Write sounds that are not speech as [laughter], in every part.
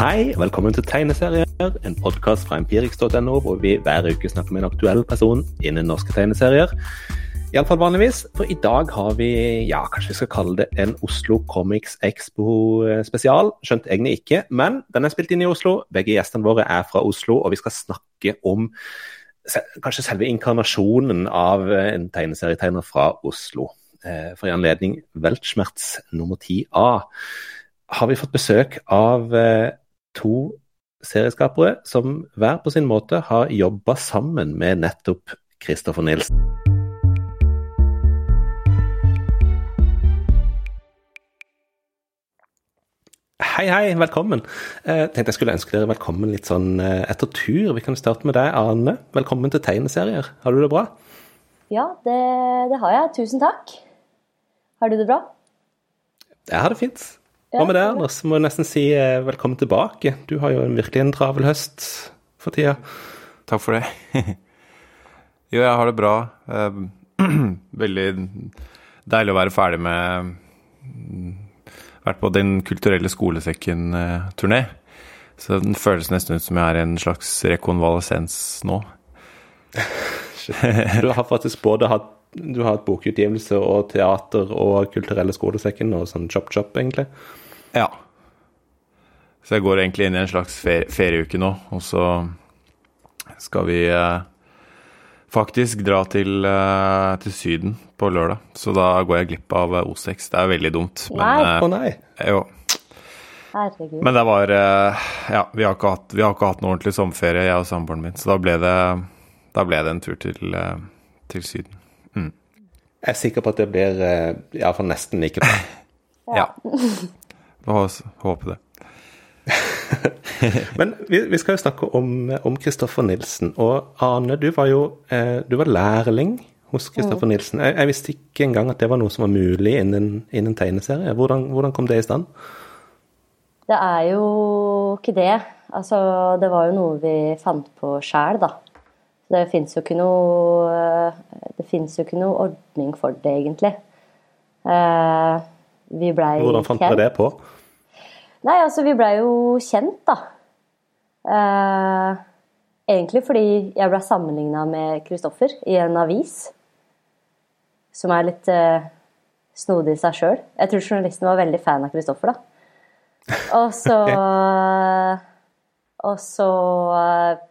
Hei, velkommen til Tegneserier, en podkast fra empirix.no hvor vi hver uke snakker med en aktuell person innen norske tegneserier. Iallfall vanligvis, for i dag har vi, ja, kanskje vi skal kalle det en Oslo Comics Expo spesial. Skjønt egentlig ikke, men den er spilt inn i Oslo. Begge gjestene våre er fra Oslo, og vi skal snakke om kanskje selve inkarnasjonen av en tegneserietegner fra Oslo. Eh, for i anledning Weltschmerz nummer 10A har vi fått besøk av eh, to serieskapere som hver på sin måte har jobba sammen med nettopp Christopher Nielsen. Hei, hei, velkommen. Jeg tenkte jeg skulle ønske dere velkommen litt sånn etter tur. Vi kan starte med deg, Ane. Velkommen til Tegneserier. Har du det bra? Ja, det, det har jeg. Tusen takk. Har du det bra? Jeg har det fint. Hva med det, Anders? Må jeg nesten si velkommen tilbake. Du har jo virkelig en travel høst for tida. Takk for det. [laughs] jo, jeg har det bra. [clears throat] Veldig deilig å være ferdig med Vært på Den kulturelle skolesekken-turné. Så den føles nesten ut som jeg er i en slags rekonvalesens nå. [laughs] du har faktisk både hatt du har hatt bokutgivelse og teater og Kulturelle skolesekken og sånn chop-chop, egentlig? Ja. Så jeg går egentlig inn i en slags fer ferieuke nå, og så skal vi eh, faktisk dra til, eh, til, Syden på lørdag. Så da går jeg glipp av O6. Det er veldig dumt. Men, nei. Å oh, nei. Jo. Herregud. Men det var Ja, vi har ikke hatt, har ikke hatt noe ordentlig sommerferie, jeg og samboeren min, så da ble det, da ble det en tur til, til Syden. Jeg er sikker på at det blir iallfall nesten like bra. [laughs] ja. Får håpe det. [laughs] Men vi, vi, skal jo snakke om Kristoffer Nilsen. Og Ane, du var jo eh, du var lærling hos Kristoffer mm. Nilsen. Jeg, jeg, visste ikke engang at det var noe som var mulig innen, innen tegneserie. Hvordan, hvordan, kom det i stand? Det er jo ikke det. Altså, det var jo noe vi fant på sjæl, da. Det fins jo fins jo ikke noe ordning for det, egentlig. Eh, vi blei Hvordan fant dere det på? Nei, altså, vi blei jo kjent, da. Eh, egentlig fordi jeg ble sammenligna med Kristoffer i en avis. Som er litt eh, snodig i seg sjøl. Jeg tror journalisten var veldig fan av Kristoffer, da. Og så. Og så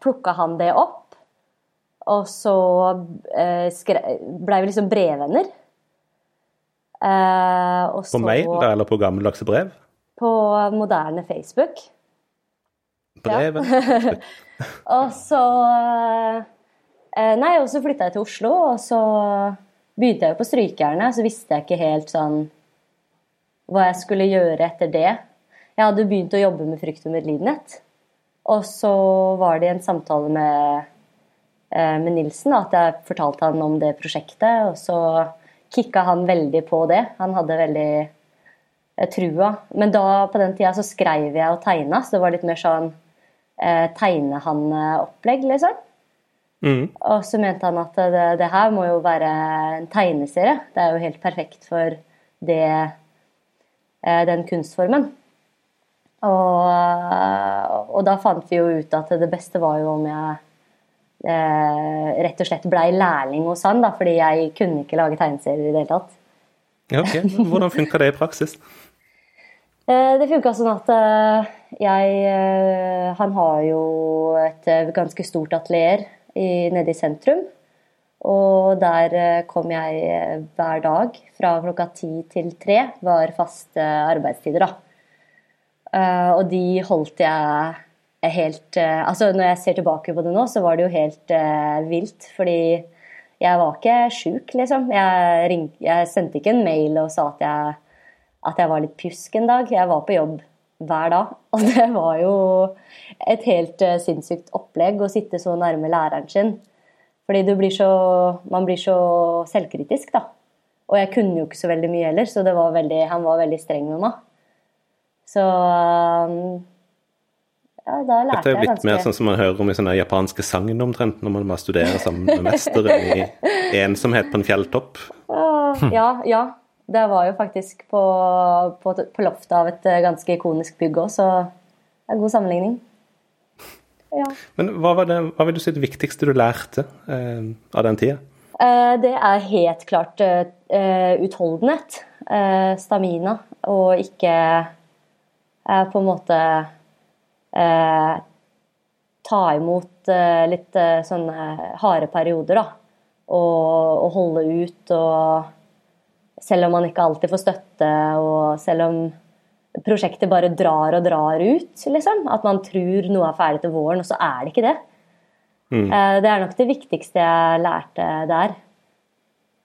plukka han det opp. Og så uh, blei vi liksom brevvenner. Så, på mail da, eller på gammeldagse brev? På moderne Facebook. Breven? Ja. [laughs] og så uh, Nei, og så flytta jeg til Oslo, og så begynte jeg jo på Strykejernet. Så visste jeg ikke helt sånn hva jeg skulle gjøre etter det. Jeg hadde begynt å jobbe med frykt og medlidenhet. Og så var det en samtale med, med Nilsen at jeg fortalte han om det prosjektet. Og så kicka han veldig på det. Han hadde veldig eh, trua. Men da, på den tida så skrev jeg og tegna, så det var litt mer sånn eh, tegnehan-opplegg, liksom. Mm. Og så mente han at det, det, her må jo være en tegneserie. Det er jo helt perfekt for det, eh, den kunstformen. Og, og, da fant vi jo ut at det beste var jo om jeg eh, rett og slett blei lærling hos han, da, fordi jeg kunne ikke lage tegneserier i det hele tatt. Ja, ok. Hvordan funka det i praksis? Eh, det funka sånn at eh, jeg eh, Han har jo et ganske stort atelier nede i sentrum. Og der kom jeg hver dag fra klokka ti til tre, var faste arbeidstider, da. Og de holdt jeg helt eh, Altså, når jeg ser tilbake på det nå, så var det jo helt uh, vilt. Fordi jeg var ikke sjuk, liksom. Jeg, ring, jeg, sendte ikke en mail og sa at jeg, at jeg var litt pjusk en dag. Jeg var på jobb hver dag. [laughs] Og det var jo et helt uh, sinnssykt opplegg å sitte så nærme læreren sin. Fordi blir så, man blir så selvkritisk, da. Og jeg kunne jo ikke så veldig mye heller, så var veldig, han var veldig streng med meg. Så ja, da lærte Dette er jo litt ganske... mer sånn som man hører om i sånne japanske sagn omtrent, når man bare studerer sammen med mesteren i ensomhet på en fjelltopp. Ja, ja. Det var jo faktisk på, på, på loftet av et eh, ganske ikonisk bygg òg, så Det er god sammenligning. Ja. Men hva, var det, hva vil du si det viktigste du lærte eh, av den tida? Eh, det er helt klart eh, utholdenhet. Eh, stamina. Og ikke eh, på en måte eh, ta imot litt sånne harde perioder, da. Og, og holde ut og Selv om man ikke alltid får støtte, og selv om prosjektet bare drar og drar ut, liksom. At man tror noe er ferdig til våren, og så er det ikke det. Mm. Det er nok det viktigste jeg lærte der.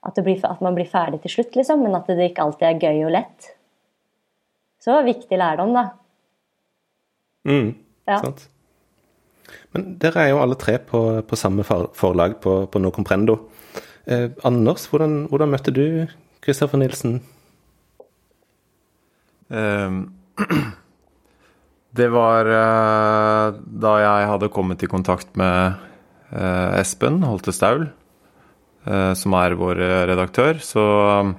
At, blir, at, man blir ferdig til slutt, liksom, men at det ikke alltid er gøy og lett. Så det var viktig lærdom, da. Mm, ja. sant. Men dere er jo alle tre på, på samme forlag, på, på No Comprendo. Eh, Anders, hvordan, hvordan, møtte du Kristoffer Nilsen? Um, [clears throat] det var uh, da jeg hadde kommet i kontakt med uh, Espen Holte Staul uh, som er vår eh, redaktør, så um,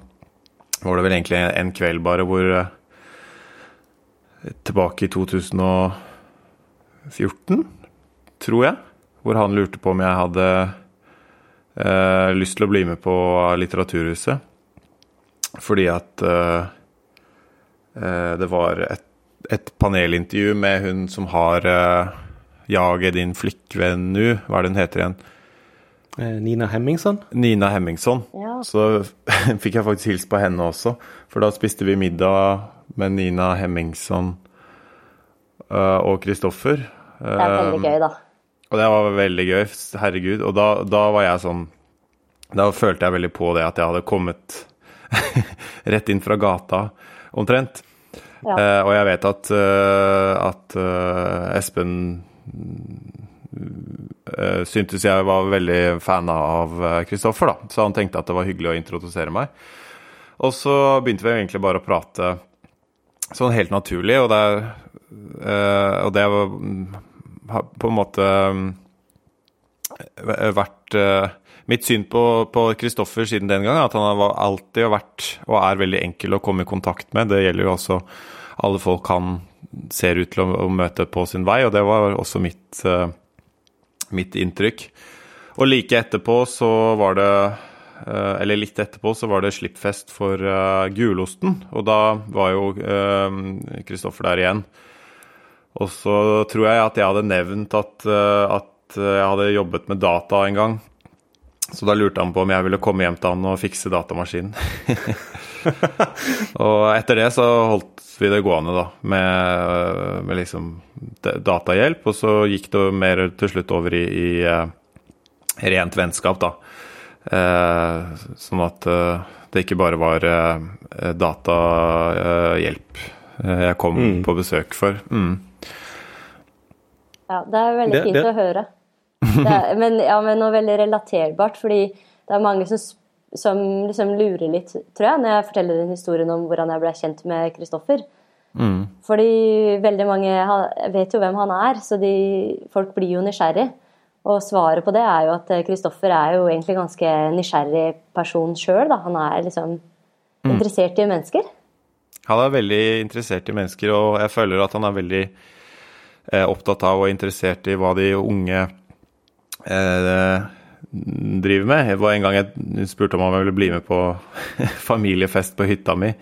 var det vel egentlig en kveld bare hvor eh, Tilbake i 2014, tror jeg, hvor han lurte på om jeg hadde eh, lyst til å bli med på Litteraturhuset. Fordi at eh, det var et, et, panelintervju med hun som har eh, 'Jaget din flikkvenn nu', hva er det hun heter igjen? Eh, Nina Hemmingsson? Nina Hemmingsson. Ja. Så [laughs] fikk jeg faktisk hilst på henne også. For da spiste vi middag med Nina Hemmingsson uh, og Kristoffer. Det er veldig gøy, da. Og det var veldig gøy. Herregud. Og da, da, var jeg sånn Da følte jeg veldig på det at jeg hadde kommet [laughs] rett inn fra gata, omtrent. Ja. Uh, og jeg vet at, at Espen syntes jeg var veldig fan av Kristoffer, da. Så han tenkte at det var hyggelig å introdusere meg. Og så begynte vi egentlig bare å prate sånn helt naturlig, og det, uh, og det har på en måte vært uh, Mitt syn på Kristoffer siden den gang er at han alltid har vært og er veldig enkel å komme i kontakt med. Det gjelder jo også alle folk han ser ut til å, møte på sin vei, og det var også mitt uh, mitt inntrykk. Og like etterpå så var det eh, Eller litt etterpå så var det slippfest for uh, gulosten, og da var jo Kristoffer uh, der igjen. Og så tror jeg at jeg hadde nevnt at, at jeg hadde jobbet med data en gang. Så da lurte han på om jeg ville komme hjem til han og fikse datamaskinen. [laughs] og etter det så holdt vi det gående, da, med, med liksom datahjelp. Og så gikk det mer til slutt over i, i rent vennskap, da. Uh, sånn at uh, det ikke bare var datahjelp jeg kom mm. på besøk for. Mm. Ja, det er veldig fint det, det... å høre. [laughs] Er, men, ja, men noe veldig relaterbart, fordi det er mange som som liksom lurer litt, tror jeg, når jeg forteller den historien om hvordan jeg ble kjent med Kristoffer. Mm. Fordi veldig mange vet jo hvem han er, så de, folk blir jo nysgjerrig. Og svaret på det er jo at Kristoffer er jo egentlig ganske nysgjerrig person sjøl. Han er liksom mm. interessert i mennesker. Han er veldig interessert i mennesker, og jeg føler at han er veldig eh, opptatt av og interessert i hva de unge eh, driver med. Det var en gang jeg spurte om han ville bli med på [laughs] familiefest på hytta mi.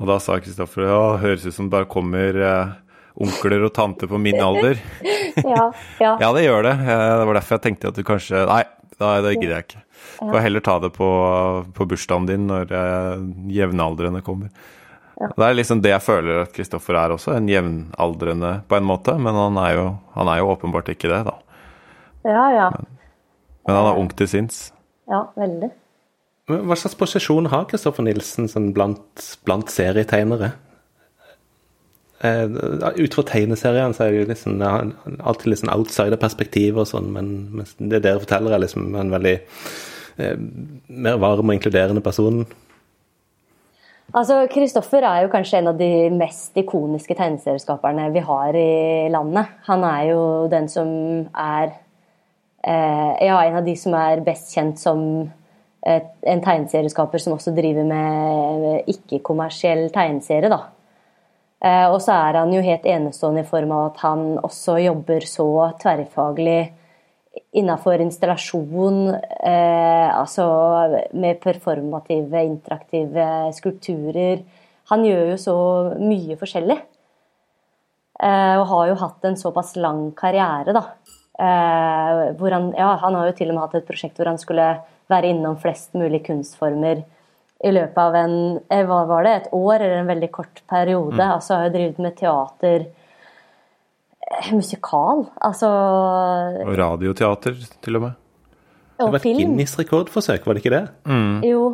Og da sa Kristoffer ja, høres ut som det bare kommer eh, onkler og tanter på min alder. [laughs] ja, ja. [laughs] ja, det gjør det. Eh, det var derfor jeg tenkte at du kanskje Nei, det gidder jeg ikke. Får heller ta det på, på bursdagen din når eh, jevnaldrende kommer. Ja. Det er liksom det jeg føler at Kristoffer er også, en jevnaldrende på en måte. Men han er jo, han er jo åpenbart ikke det, da. Ja, ja. Men, men han er ung til sinns. Ja, veldig. Hva slags posisjon har Kristoffer Nilsen sånn blant, blant serietegnere? Eh, ut fra tegneseriene så er det jo liksom, alltid litt sånn outsider-perspektiv og sånn, men, det dere forteller, er liksom en veldig eh, mer varm og inkluderende person. Altså, Kristoffer er jo kanskje en av de mest ikoniske tegneserieskaperne vi har i landet. Han er jo den som er Eh, ja, en av de som er best kjent som en tegneserieskaper som også driver med ikke-kommersiell tegneserie. da. Eh, og så er han jo helt enestående i form av at han også jobber så tverrfaglig innafor installasjon, eh, altså med performative, interaktive skulpturer. Han gjør jo så mye forskjellig. Eh, og har jo hatt en såpass lang karriere, da. Eh, han, ja, han har jo til og med hatt et prosjekt hvor han skulle være innom flest mulig kunstformer i løpet av en eh, hva var det, et år eller en veldig kort periode. Mm. Altså har jo drevet med teater, eh, musikal, altså Og radioteater, til og med. Og det var et Guinness-rekordforsøk, var det ikke det? Mm. Jo.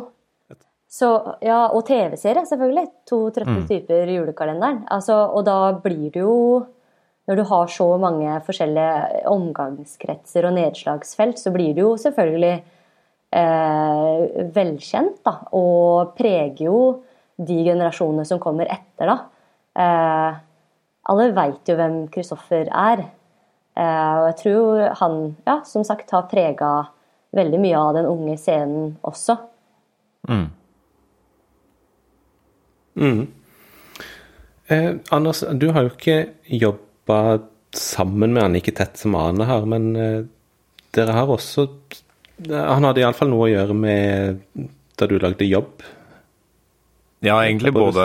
Så, ja, og TV-serie, selvfølgelig. To trøtte mm. typer julekalenderen. Altså, og da blir det jo Når du har så mange forskjellige omgangskretser og nedslagsfelt, så blir det jo selvfølgelig eh, velkjent, da, og preger jo de generasjonene som kommer etter, da. Eh, alle veit jo hvem Kristoffer er. Eh, og jeg tror han, ja, som sagt, har prega veldig mye av den unge scenen også. Mm. Mm. Eh, Anders, du har jo ikke jobba sammen med han, ikke tett som Ane har, men eh, dere har også han hadde iallfall noe å gjøre med da du lagde jobb? Ja, egentlig både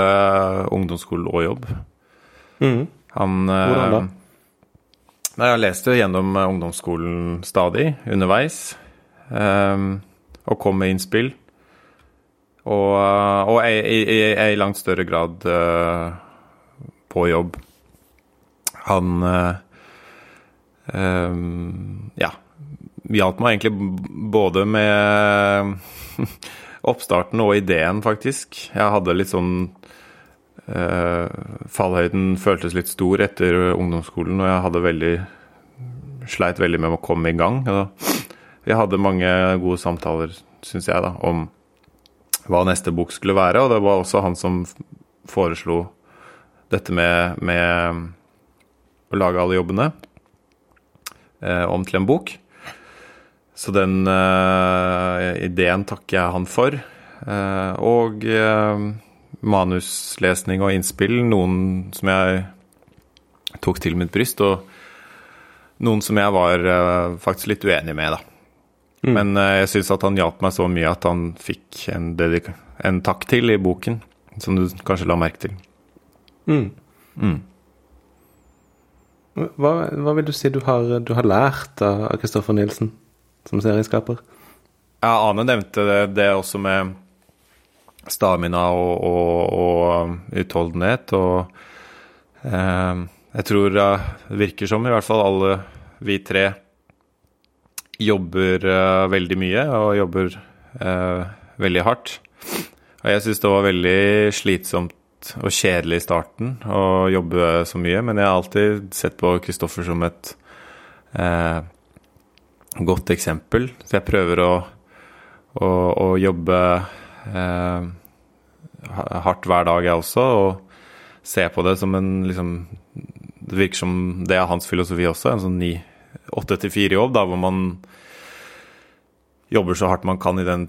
ungdomsskole og jobb. Mm. Han Hvordan da? Eh, nei, jeg leste jo gjennom ungdomsskolen stadig, underveis, um, og kom med innspill. Og, og i, langt større grad uh, på jobb. Han uh, um, Ja, hjalp meg egentlig både med [laughs] oppstarten og ideen, faktisk. Jeg hadde litt sånn eh, Fallhøyden føltes litt stor etter ungdomsskolen, og jeg hadde veldig sleit veldig med å komme i gang. Vi hadde mange gode samtaler, syns jeg, da, om hva neste bok skulle være, og det var også han som foreslo dette med, med å lage alle jobbene eh, om til en bok. Så den uh, ideen takker jeg han for. Uh, og uh, manuslesning og innspill, noen som jeg tok til mitt bryst, og noen som jeg var faktisk litt uenig med, da. Mm. Men jeg syns at han hjalp meg så mye at han fikk en, en, takk til i boken, som du kanskje la merke til. Mm. Mm. Hva, hva, vil du si du har, du har lært av Kristoffer Nielsen? Som serieskaper. Ja, Ane nevnte det, det også med stamina og, og, og utholdenhet. Og eh, jeg tror det virker som i hvert fall alle vi tre jobber eh, veldig mye og jobber eh, veldig hardt. Og jeg syns det var veldig slitsomt og kjedelig i starten å jobbe så mye, men jeg har alltid sett på Kristoffer som et eh, godt eksempel. Så jeg prøver å, å, å jobbe eh, hardt hver dag, jeg også, og se på det som en liksom Det virker som det er hans filosofi også, en sånn åtte til fire-jobb, hvor man jobber så hardt man kan i den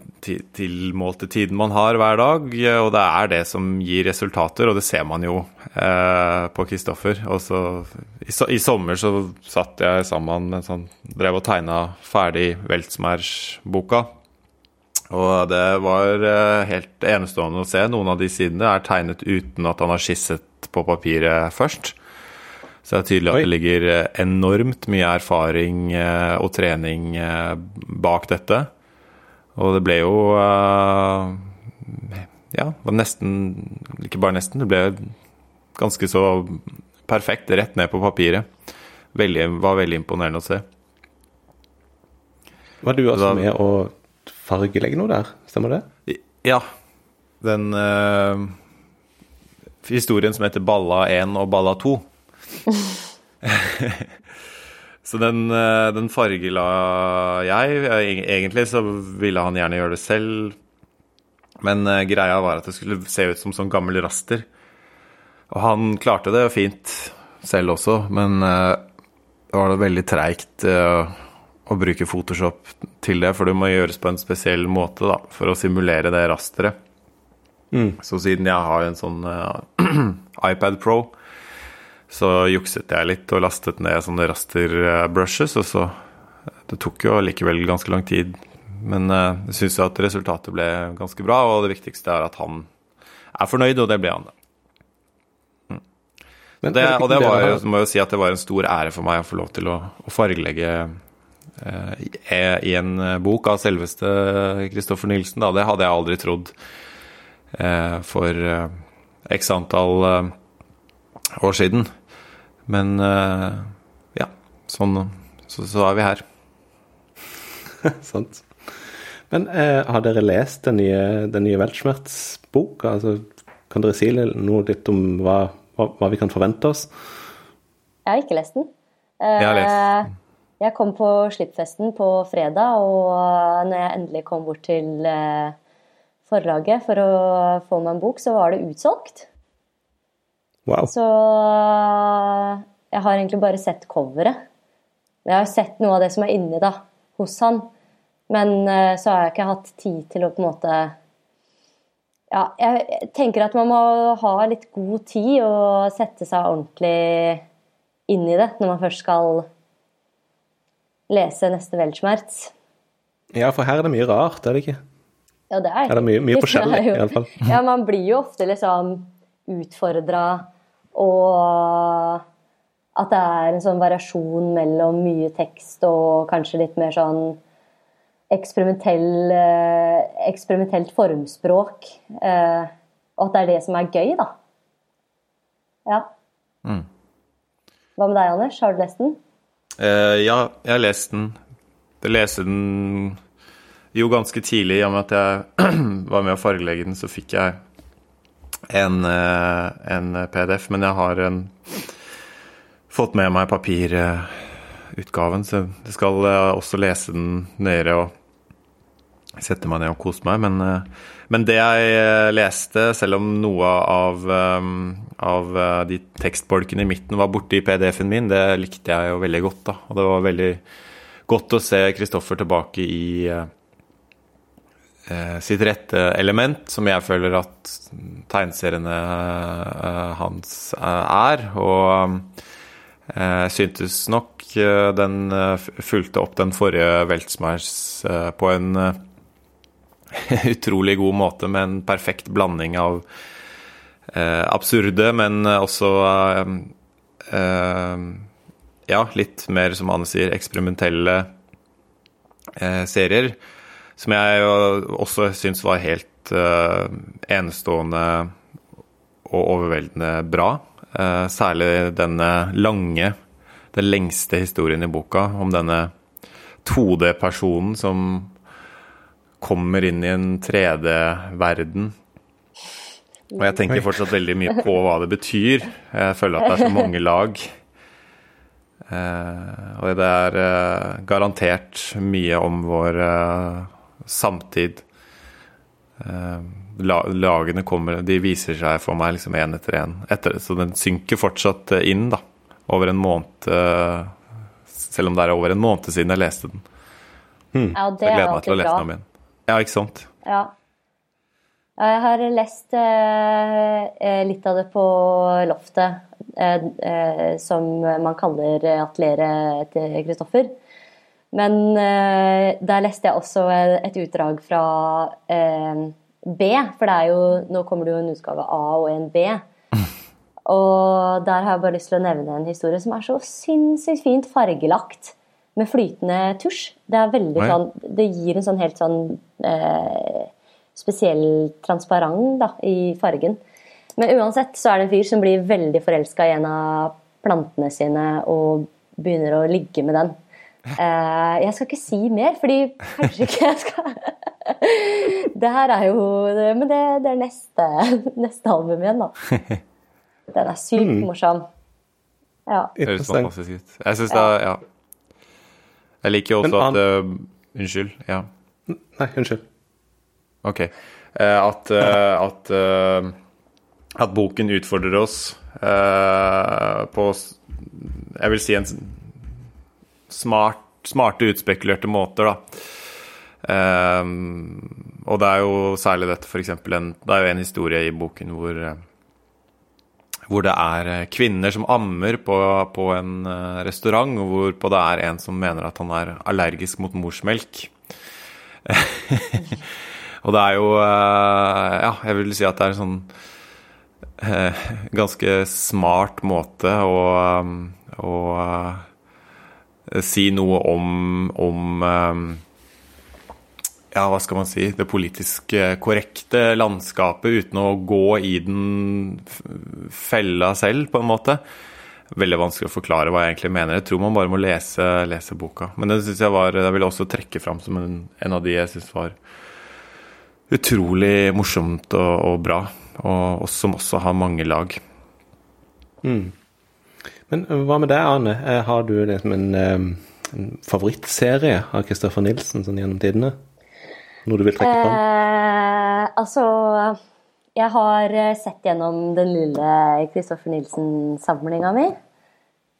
tilmålte tiden man har hver dag. Og det er det som gir resultater, og det ser man jo eh, på Kristoffer. Og så i, i, sommer så satt jeg sammen med sånn Drev og tegna ferdig Weltsmerch-boka. Og det var eh, helt enestående å se. Noen av de sidene er tegnet uten at han har skisset på papiret først. Så det er tydelig at det ligger eh, enormt mye erfaring eh, og trening eh, bak dette. Og det ble jo Ja, var nesten Ikke bare nesten, det ble ganske så perfekt rett ned på papiret. Veldig, var veldig imponerende å se. Var du også med å fargelegge noe der, stemmer det? Ja. Den uh, historien som heter Balla 1 og Balla 2 [laughs] så den, eh, den fargela jeg. Egentlig så ville han gjerne gjøre det selv. Men uh, greia var at det skulle se ut som sånn gammel raster. Og han klarte det fint selv også, men uh, det var veldig treigt å bruke Photoshop til det, for det må gjøres på en spesiell måte da, for å simulere det rasteret. Så siden jeg har en sånn uh, [clears throat] iPad Pro, så jukset jeg litt og lastet ned sånne raster-brushes, og så Det tok jo likevel ganske lang tid, men uh, jeg syns at resultatet ble ganske bra, og det viktigste er at han er fornøyd, og det ble han, da. Men, Det, og det var, må jo si at det var en stor ære for meg å få lov til å, å fargelegge eh, i, i en eh, bok av selveste Kristoffer Nilsen. Da. Det hadde jeg aldri trodd eh, for eh, x antall eh, år siden. Men eh, ja, sånn så, så er vi her. [laughs] Sant. Men eh, har dere lest den nye, den nye Weltschmerz-boka? Altså, kan dere si noe litt om hva, hva, hva vi kan forvente oss? Jeg har ikke lest den. Jeg har lest den. Jeg kom på slippfesten på fredag, og eh, når jeg endelig kom bort til eh, forlaget for å få meg en bok, så var det utsolgt. Wow. Så eh, jeg har egentlig bare sett coveret. Jeg har sett noe av det som er inni da, hos han. Men eh, så har jeg ikke hatt tid til å på en måte Ja, jeg tenker at man må ha litt god tid og sette seg ordentlig inn i det når man først skal lese neste Weltschmerz. Ja, for her er det mye rart, er det ikke? Ja, det er, Er det mye- mye forskjellig, iallfall. i alle fall? Ja, man blir jo ofte liksom utfordra, og at det er en sånn variasjon mellom mye tekst og kanskje litt mer sånn eksperimentell, eh, eksperimentelt formspråk. eh, Og at det er det som er gøy, da. Ja. Mm. Hva med deg, Anders? Har du lest den? Uh, ja, jeg har lest den. Jeg leste den jo ganske tidlig, i og med at jeg [clears throat] var med å fargelegge den, så fikk jeg en, eh, en PDF, men jeg har en, fått med meg papirutgaven, så jeg skal eh, også lese den nøyere og sette meg ned og kose meg. Men, eh, men det jeg leste, selv om noe av, av de tekstbolkene i midten var borte i PDF-en min, det likte jeg jo veldig godt. da. Og det var veldig godt å se Kristoffer tilbake i sitt rette element, som jeg føler at tegneseriene eh, hans eh, er. Og eh, jeg syntes nok eh, den eh, fulgte opp den forrige Weltschmerz eh, på en eh, [laughs] utrolig god måte, med en perfekt blanding av eh, absurde, men også eh, eh, ja, litt mer, som Anne sier, eksperimentelle eh, serier. Som jeg også syns var helt uh, enestående og overveldende bra. Uh, særlig denne lange, den lengste historien i boka, om denne 2D-personen som kommer inn i en 3D-verden. Og jeg tenker fortsatt veldig mye på hva det betyr. Jeg føler at det er så mange lag. Uh, og det er uh, garantert mye om vår eh, samtid. Eh, lagene kommer, de viser seg for meg liksom én etter én. Så den synker fortsatt eh, inn, da. Over en måned eh, Selv om det er over en måned siden jeg leste den. Ja, det jeg er gleder meg til å lese den om igjen. Ja, ikke sant? Ja. Jeg har lest eh, eh, litt av det på loftet, eh, eh, som man kaller atelieret til Kristoffer. Men eh, der leste jeg også et utdrag fra eh, B, for det er jo, nå kommer det jo en utgave A og en B. [laughs] Og der har jeg bare lyst til å nevne en historie som er så sinnssykt fint fargelagt med flytende tusj. Det er veldig Oi. sånn Det gir en sånn helt sånn eh, spesiell transparent da, i fargen. Men uansett så er det en fyr som blir veldig forelska i en av plantene sine og begynner å ligge med den. Eh, jeg skal ikke si mer, fordi kanskje ikke jeg skal [laughs] Det her er jo det, Men det, det er neste, neste album igjen, da. Den er sykt morsom. Ja. Høres Interessant. fantastisk ut. Jeg synes det er Ja. Jeg liker jo også at uh, Unnskyld. Ja. Nei, unnskyld. Ok. Eh, at at, eh, at boken utfordrer oss eh, på Jeg vil si en smart, smarte, utspekulerte måter, da. Um, og det er jo særlig dette, f.eks. en Det er jo en historie i boken hvor eh, hvor det er eh, kvinner som ammer på, på en eh, restaurant, og hvorpå det er en som mener at han er allergisk mot morsmelk. [laughs] og det er jo Ja, jeg vil si at det er en sånn ganske smart måte å, å si noe om, om ja, hva skal man si, det politisk korrekte landskapet uten å gå i den fella selv, på en måte. Veldig vanskelig å forklare hva jeg egentlig mener. Jeg tror man bare må lese, lese boka. Men det synes jeg var, jeg vil også trekke fram som en, en av de jeg syns var utrolig morsomt og, og bra. Og, og, som også har mange lag. Mm. Men hva med deg, Arne? Eh, har du liksom en, eh, en favorittserie av Kristoffer Nilsen sånn gjennom tidene? Noe du vil trekke fram? Eh, altså Jeg har eh, sett gjennom den lille Kristoffer Nilsen-samlinga mi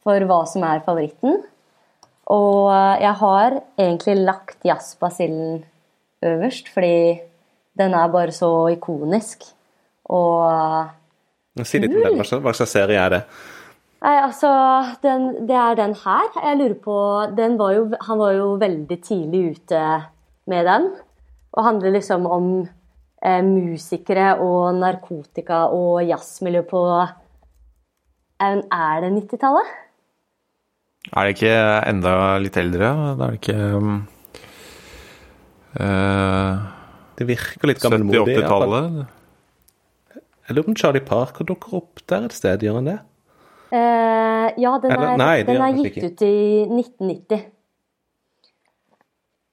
for hva som er favoritten. Og eh, jeg har egentlig lagt jazzbasillen øverst, fordi den er bare så ikonisk. Og Si litt om den. Hva slags serie er det? Nei, altså, den, Det er den her. Jeg lurer på var jo, Han var jo veldig tidlig ute med den. Og handler liksom om eh, musikere og narkotika og jazzmiljø på Er det 90-tallet? Er det ikke enda litt eldre? Da er det ikke um, uh, Det virker litt gammelmodig. 70-80-tallet? Jeg lurer på om Charlie Parker dukker opp der et sted, gjør han det? Uh, ja, den er, Eller, nei, den er gitt ut i 1990.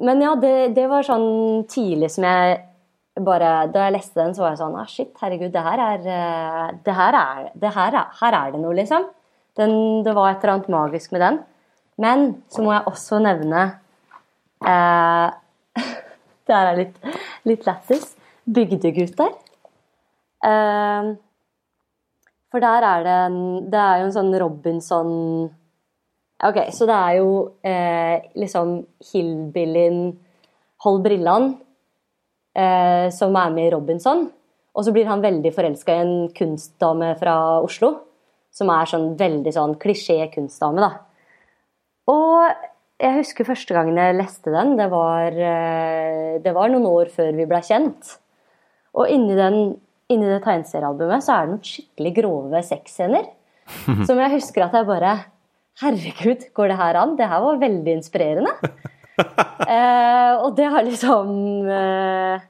Men ja, det, det, var sånn tidlig som jeg bare Da jeg leste den, så var jeg sånn ah, Shit, herregud, det her er eh, Det her er, det her er, her er det noe, liksom. Den, det var et eller annet magisk med den. Men så må jeg også nevne eh, [laughs] Det her er litt, litt lættis. Bygdegutter. Eh, for der er det Det er jo en sånn Robinson Ok, så det er jo eh, liksom hillbillyen Hold brillene eh, som er med i Robinson. Og så blir han veldig forelska i en kunstdame fra Oslo. Som er sånn veldig sånn klisjé kunstdame, da. Og jeg husker første gangen jeg leste den, det var, eh, det var noen år før vi ble kjent. Og inni, den, inni det tegneseriealbumet så er det noen skikkelig grove sexscener. [laughs] som jeg husker at jeg bare Herregud, går det her an? Det her var veldig inspirerende. [laughs] eh, og det har liksom eh,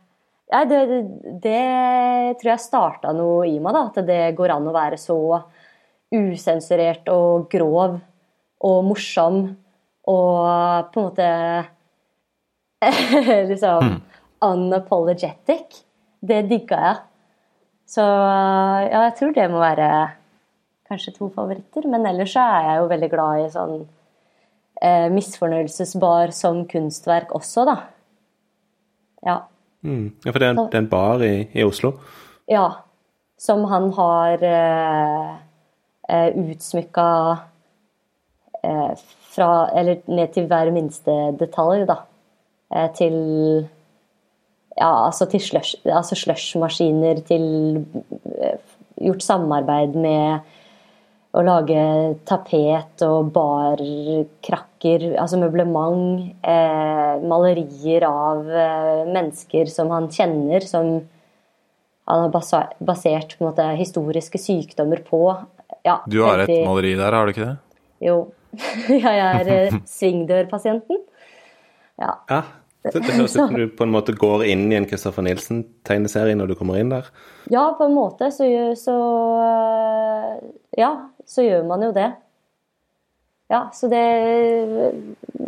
ja, det, det, tror jeg starta noe i meg, da. At det går an å være så usensurert og grov og morsom og på en måte [laughs] liksom mm. unapologetic. Det digga jeg. Så ja, jeg tror det må være kanskje to favoritter. Men ellers så er jeg jo veldig glad i sånn eh, misfornøyelsesbar som kunstverk også, da. Ja. Mm. Ja, For det er, en, det er en bar i, i, Oslo? Ja. Som han har eh, eh utsmykka eh, fra Eller ned til hver minste detalj, da. Eh, til ja, altså til slush, altså slushmaskiner, til eh, gjort samarbeid med å lage tapet og barkrakker, altså møblement, eh, malerier av eh, mennesker som han kjenner, som han har basert på en måte, historiske sykdommer på. Ja, du har et maleri der, har du ikke det? Jo. [laughs] jeg er eh, [laughs] svingdørpasienten. Ja. ja. Det, [laughs] det høres ut som du på en måte går inn i en Christopher Nielsen-tegneserie når du kommer inn der? Ja, på en måte så, så Ja, så gjør man jo det. Ja, så det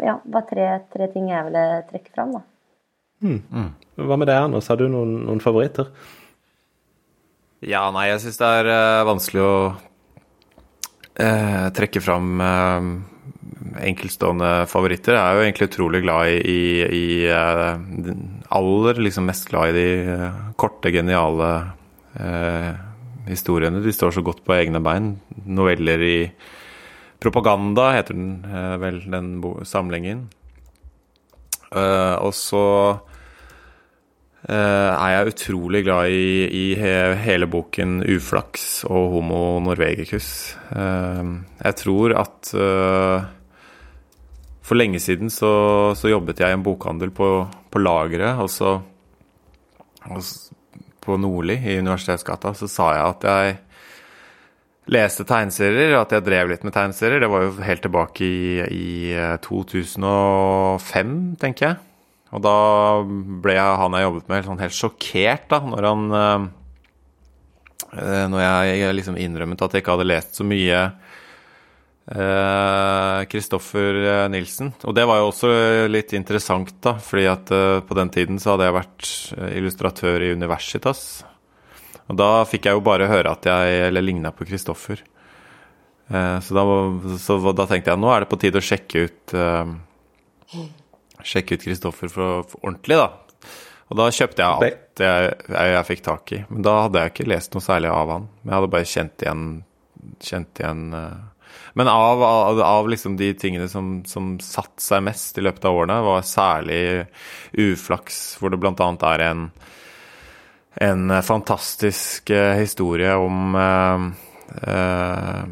ja, var tre, tre ting jeg ville trekke fram, da. Mm. Hva med deg, Anders? Har du noen, noen favoritter? Ja, nei, jeg syns det er uh, vanskelig å uh, trekke fram uh, enkeltstående favoritter. Jeg er jo egentlig utrolig glad i, i, i aller liksom mest glad i de korte, geniale historiene. De står så godt på egne bein. Noveller i propaganda heter den eh, vel, den samlingen. Eh, og så eh, er jeg utrolig glad i, i he, hele boken 'Uflaks' og 'Homo norvegicus'. Eh, jeg tror at eh, for lenge siden så, så, jobbet jeg i en bokhandel på, på lageret, og så på Nordli i Universitetsgata, så sa jeg at jeg leste tegneserier, at jeg drev litt med tegneserier. Det var jo helt tilbake i, i 2005, tenker jeg. Og da ble jeg, han jeg jobbet med, sånn helt sjokkert da, når han Når jeg liksom innrømmet at jeg ikke hadde lest så mye Kristoffer eh, eh, Nilsen. Og det var jo også litt interessant, da, fordi at eh, på den tiden så hadde jeg vært illustratør i Universitas. Og da fikk jeg jo bare høre at jeg eller ligna på Kristoffer. Så da, så da, tenkte jeg nå er det på tide å sjekke ut Sjekke ut Kristoffer for, for, ordentlig, da. Og da kjøpte jeg alt jeg, jeg, jeg, fikk tak i. Men da hadde jeg ikke lest noe særlig av han. Men jeg hadde bare kjent igjen, kjent igjen men av, av, av liksom de tingene som, som satte seg mest i løpet av årene, var særlig uflaks, hvor det bl.a. er en, en fantastisk uh, historie om eh, eh,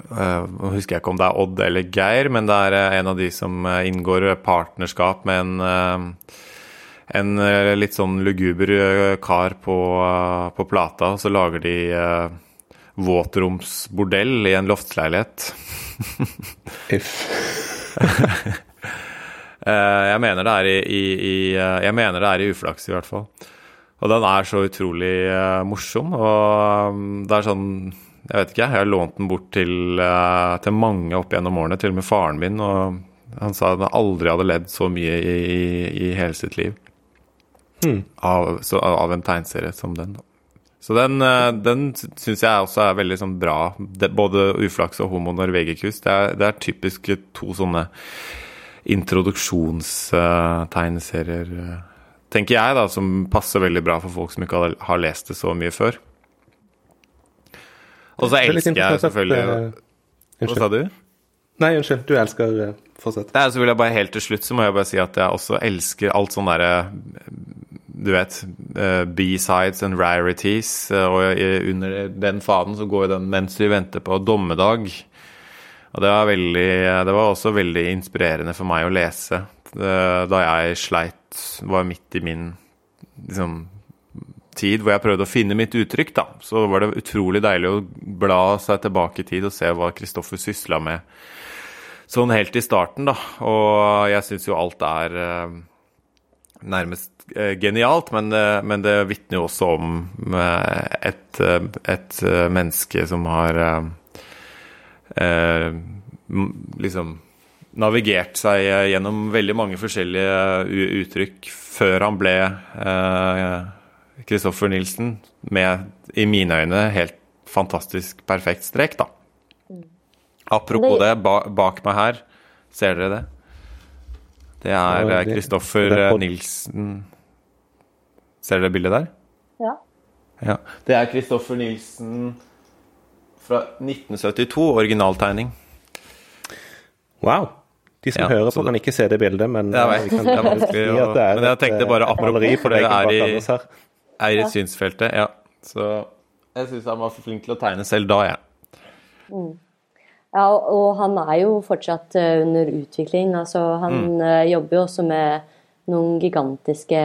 Nå husker jeg ikke om det er Odd eller Geir, men det er en av de som inngår partnerskap med en en litt sånn luguber kar på, på plata, og så lager de våtromsbordell i en loftsleilighet. [laughs] Uff. [laughs] jeg mener det er i, i, i, eh, Jeg mener det er i uflaks, i hvert fall. Og den er så utrolig uh, morsom. Og um, det er sånn Jeg vet ikke, jeg har lånt den bort til, til mange opp gjennom årene, til og med faren min. Og han sa han aldri hadde ledd så mye i, i hele sitt liv. Hmm. Av, så, av, en tegneserie som den. da. Så den, eh, den syns jeg også er veldig sånn bra. både uflaks og homo norvegikus. Det, det, er typisk to sånne introduksjonstegneserier, uh, tenker jeg, da, som passer veldig bra for folk som ikke har, lest det så mye før. Og så elsker jeg selvfølgelig uh, Hva sa du? Nei, unnskyld. Du elsker uh, Fortsett. så vil jeg bare helt til slutt så må jeg bare si at jeg også elsker alt sånn derre du vet, uh, B-sides and rarities. Uh, og under den faden så går den mens vi venter på dommedag. Og det var, veldig, det var også veldig inspirerende for meg å lese da jeg sleit, var midt i min liksom, tid hvor jeg prøvde å finne mitt uttrykk, da. Så var det utrolig deilig å bla seg tilbake i tid og se hva Kristoffer sysla med sånn helt i starten, da. Og jeg syns jo alt er nærmest Eh, genialt, men, eh, men det vitner jo også om eh, et, et menneske som har eh, liksom navigert seg gjennom veldig mange forskjellige uttrykk før han ble Kristoffer eh, Nilsen, med i mine øyne helt fantastisk perfekt strek, da. Mm. Apropos det, bak meg her, ser dere det? Det er Kristoffer Nilsen Ser dere bildet der? Ja. ja. Det er Kristoffer Nilsen fra 1972, originaltegning. Wow. De som ja, hører på, kan ikke se det bildet, men jeg jeg, kan, [laughs] jeg, vanskelig, er men jeg tenkte bare eh, apropos, for det er i, er i synsfeltet. Ja. Så jeg syns han var for flink til å tegne selv da, jeg. Ja. Mm. ja, og han er jo fortsatt eh, under utvikling. Altså, han mm. Eh, jobber jo også med noen gigantiske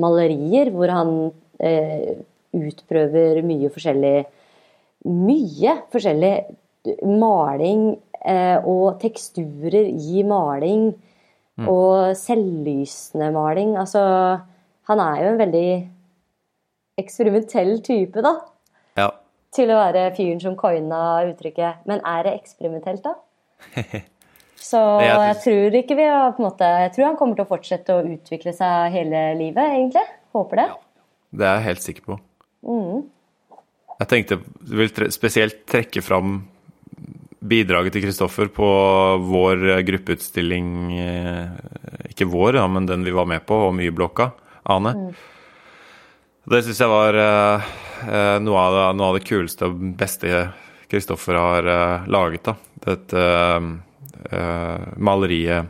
malerier hvor han eh, utprøver mye forskjellig Mye forskjellig maling eh, og teksturer i maling. Mm. Og selvlysende maling. Altså Han er jo en veldig eksperimentell type, da. Ja. Til å være fyren som coina uttrykket. Men er det eksperimentelt, da? [laughs] Så jeg tror ikke vi har på en måte Jeg tror han kommer til å fortsette å utvikle seg hele livet, egentlig. Håper det. Ja, det er jeg helt sikker på. Mm. Jeg tenkte vil spesielt trekke fram bidraget til Kristoffer på vår gruppeutstilling eh, Ikke vår, ja, men den vi var med på, om Y-blokka. Ane. Mm. Det syns jeg var uh, noe, av det, noe, av det, kuleste og beste Kristoffer har uh, laget. da. Dette uh, maleriet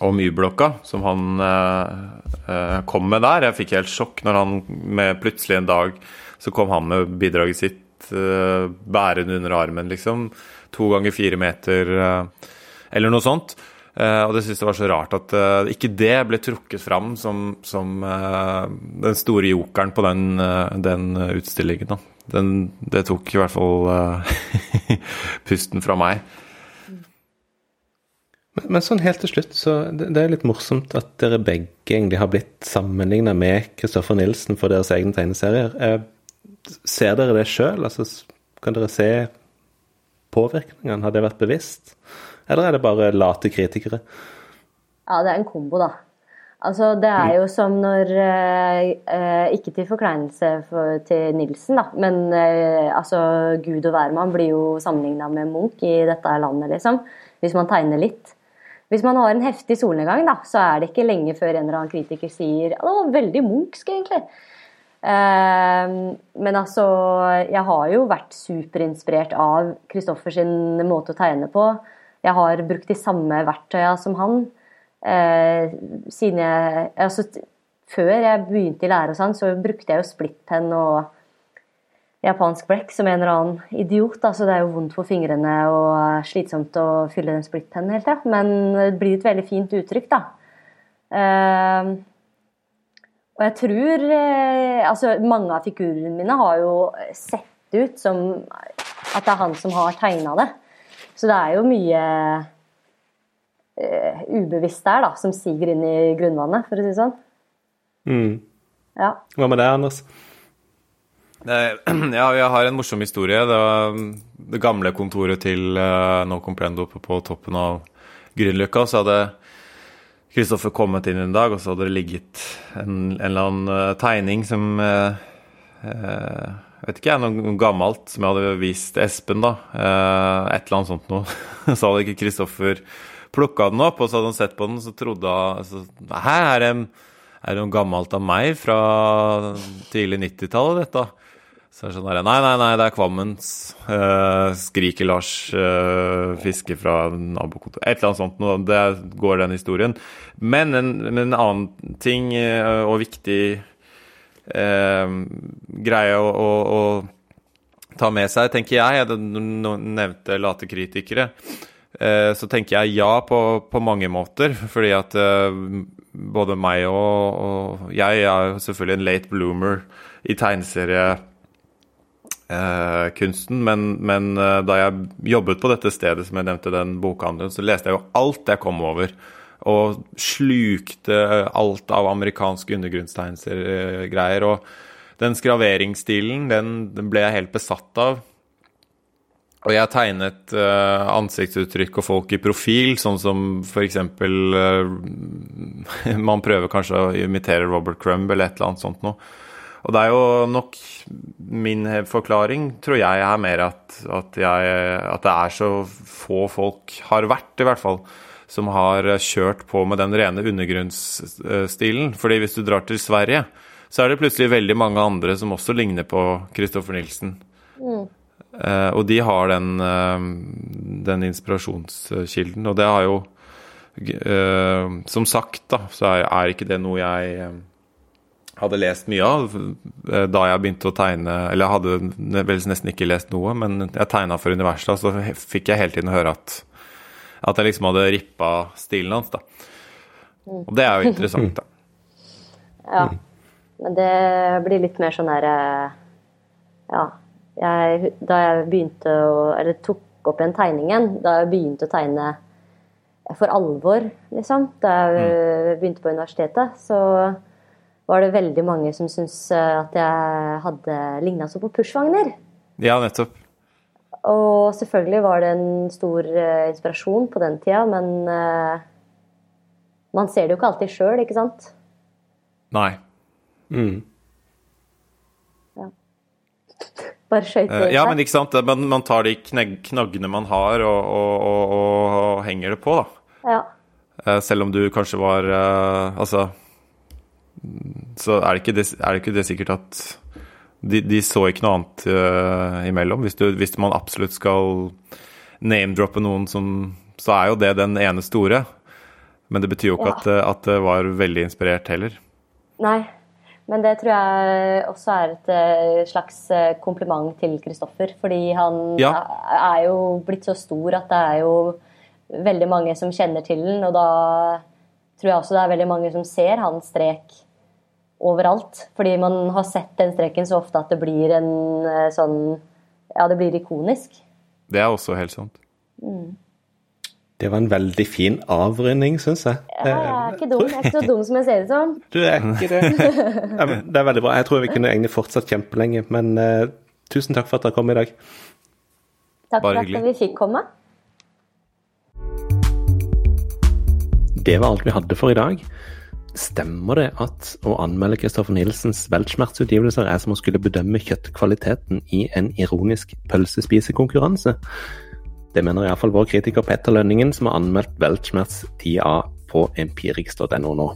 om Y-blokka, som han uh, kom med der. Jeg fikk helt sjokk når han med plutselig en dag så kom han med bidraget sitt uh, bærende under armen, liksom. To ganger fire meter, uh, eller noe sånt. og det syntes jeg var så rart at ikke det ble trukket fram som, som den store jokeren på den, den utstillingen. Den, det tok i hvert fall [laughs] pusten fra meg. Men, men, sånn helt til slutt, så det, det er litt morsomt at dere begge egentlig har blitt sammenligna med Kristoffer Nilsen for deres egne tegneserier. Eh, ser dere det sjøl? Altså, kan dere se påvirkningene? Har det vært bevisst? Eller er det bare late kritikere? Ja, det er en kombo, da. Altså, det er jo som når eh, eh Ikke til forkleinelse for, til Nilsen, da, men eh, altså Gud og hvermann blir jo sammenligna med Munch i dette landet, liksom. Hvis man tegner litt. Hvis man har en heftig solnedgang, da, så er det ikke lenge før en eller annen kritiker sier at det var veldig Munchsk, egentlig. Uh, men altså, jeg har jo vært superinspirert av Kristoffers måte å tegne på. Jeg har brukt de samme verktøya som han. Uh, siden jeg, altså, før jeg begynte i lære, hos han, så brukte jeg jo splittpenn og japansk blekk som en eller annen idiot. Da. Så det er jo vondt for fingrene og slitsomt å fylle den splittpennen hele tida. Men det blir et veldig fint uttrykk, da. Uh, og jeg tror uh, Altså, mange av figurene mine har jo sett ut som at det er han som har tegna det. Så det er jo mye uh, ubevisst der, da, som siger inn i grunnvannet, for å si det sånn. Mm. Ja. Hva med deg, Anders? [clears throat] Ja, jeg har en morsom historie. Det var det gamle kontoret til uh, No Comprendo oppe på toppen av Grünerløkka. Så hadde Kristoffer kommet inn en dag, og så hadde det ligget en, en eller annen uh, tegning som uh, uh, vet ikke jeg, noe gammelt som jeg hadde vist Espen, da. et eller annet sånt noe. [laughs] så hadde ikke Kristoffer plukka den opp, og så hadde han sett på den, så trodde han altså, Her er det, er det noe gammelt av meg fra tidlig 90-tallet, dette. Så er det sånn Nei, nei, nei, det er Kvammens. Uh, skriker Lars uh, Fiske fra nabokontoret. Et eller annet sånt. Noe, det går den historien. Men en, en annen ting uh, og viktig greie å, å, å, ta med seg, tenker jeg jeg nevnte late kritikere. Så tenker jeg ja på, på mange måter. Fordi at både meg og, og jeg er selvfølgelig en late bloomer i tegneserie eh, kunsten. Men, men uh, da jeg jobbet på dette stedet, som jeg nevnte, den bokhandelen, så leste jeg jo alt jeg kom over. Og slukte alt av amerikanske undergrunnstegnsergreier. Og den skraveringsstilen, den, den ble jeg helt besatt av. Og jeg tegnet uh, ansiktsuttrykk og folk i profil, sånn som f.eks. Uh, [laughs] man prøver kanskje å imitere Robert Crumb eller et eller annet sånt noe. Og det er jo nok min forklaring, tror jeg, er mer at, at, jeg, at, det er så få folk, har vært i hvert fall, som har kjørt på med den rene undergrunnsstilen. Fordi hvis du drar til Sverige, så er det plutselig veldig mange andre som også ligner på Christoffer Nilsen. Mm. Uh, og de har den, uh, den, inspirasjonskilden. Og det har jo uh, Som sagt, da, så er, er ikke det noe jeg hadde lest mye av eh, da jeg begynte å tegne Eller jeg hadde vel nesten ikke lest noe, men jeg tegna for Universa, så fikk jeg hele tiden høre at, at jeg liksom hadde rippa stilen hans, da. Og det er jo interessant, da. [laughs] Ja. Men det blir litt mer sånn derre eh, Ja. Jeg, da jeg begynte å Eller tok opp igjen tegningen, da jeg begynte å tegne for alvor, liksom, da jeg mm. begynte på universitetet, så var det veldig mange som syntes eh, at jeg hadde ligna så på Pushwagner. Ja, nettopp. Og selvfølgelig var det en stor uh, inspirasjon på den tida, men uh, man ser det jo ikke alltid sjøl, ikke sant? Nei. Mm. Ja. Bare skøyt uh, Ja, men ikke sant. Man, man tar de knaggene man har, og, og, og, og, henger det på, da. Ja. selv om du kanskje var Altså så er det ikke det, er det, ikke det sikkert at de, de, så ikke noe annet uh, imellom. Hvis, du, hvis, man absolutt skal name-droppe noen som Så er jo det den ene store. Men det betyr jo ikke Ja. at, det- at det var veldig inspirert heller. Nei, men det tror jeg også er et eh, slags eh, kompliment til Kristoffer. Fordi han Ja. er jo blitt så stor at det er jo veldig mange som kjenner til den. Og da tror jeg også det er veldig mange som ser hans strek overalt. Fordi man har sett den streken så ofte at det blir en eh, sånn Ja, det blir ikonisk. Det er også helt sant. Det var en veldig fin avrunding, syns jeg. Ja, jeg er ikke dum. Jeg er ikke så dum som jeg ser ut som. Du er ikke det. Ja, men det er veldig bra. Jeg tror vi kunne egentlig fortsatt kjempelenge, men uh, tusen takk for at dere kom i dag. Takk Bare for at vi fikk komme. Det var alt vi hadde for i dag. Stemmer det at å anmelde Kristoffer Nilsens weltschmerz-utgivelser er som å skulle bedømme kjøttkvaliteten i en ironisk pølsespisekonkurranse? Det mener iallfall vår kritiker Petter Lønningen, som har anmeldt weltschmerz 10A på empirix.no nå.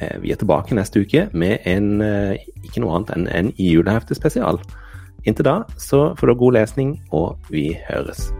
Eh, Vi er tilbake neste uke med en, eh, ikke noe annet enn en juleheftespesial. Inntil da så får du god lesning, og vi høres.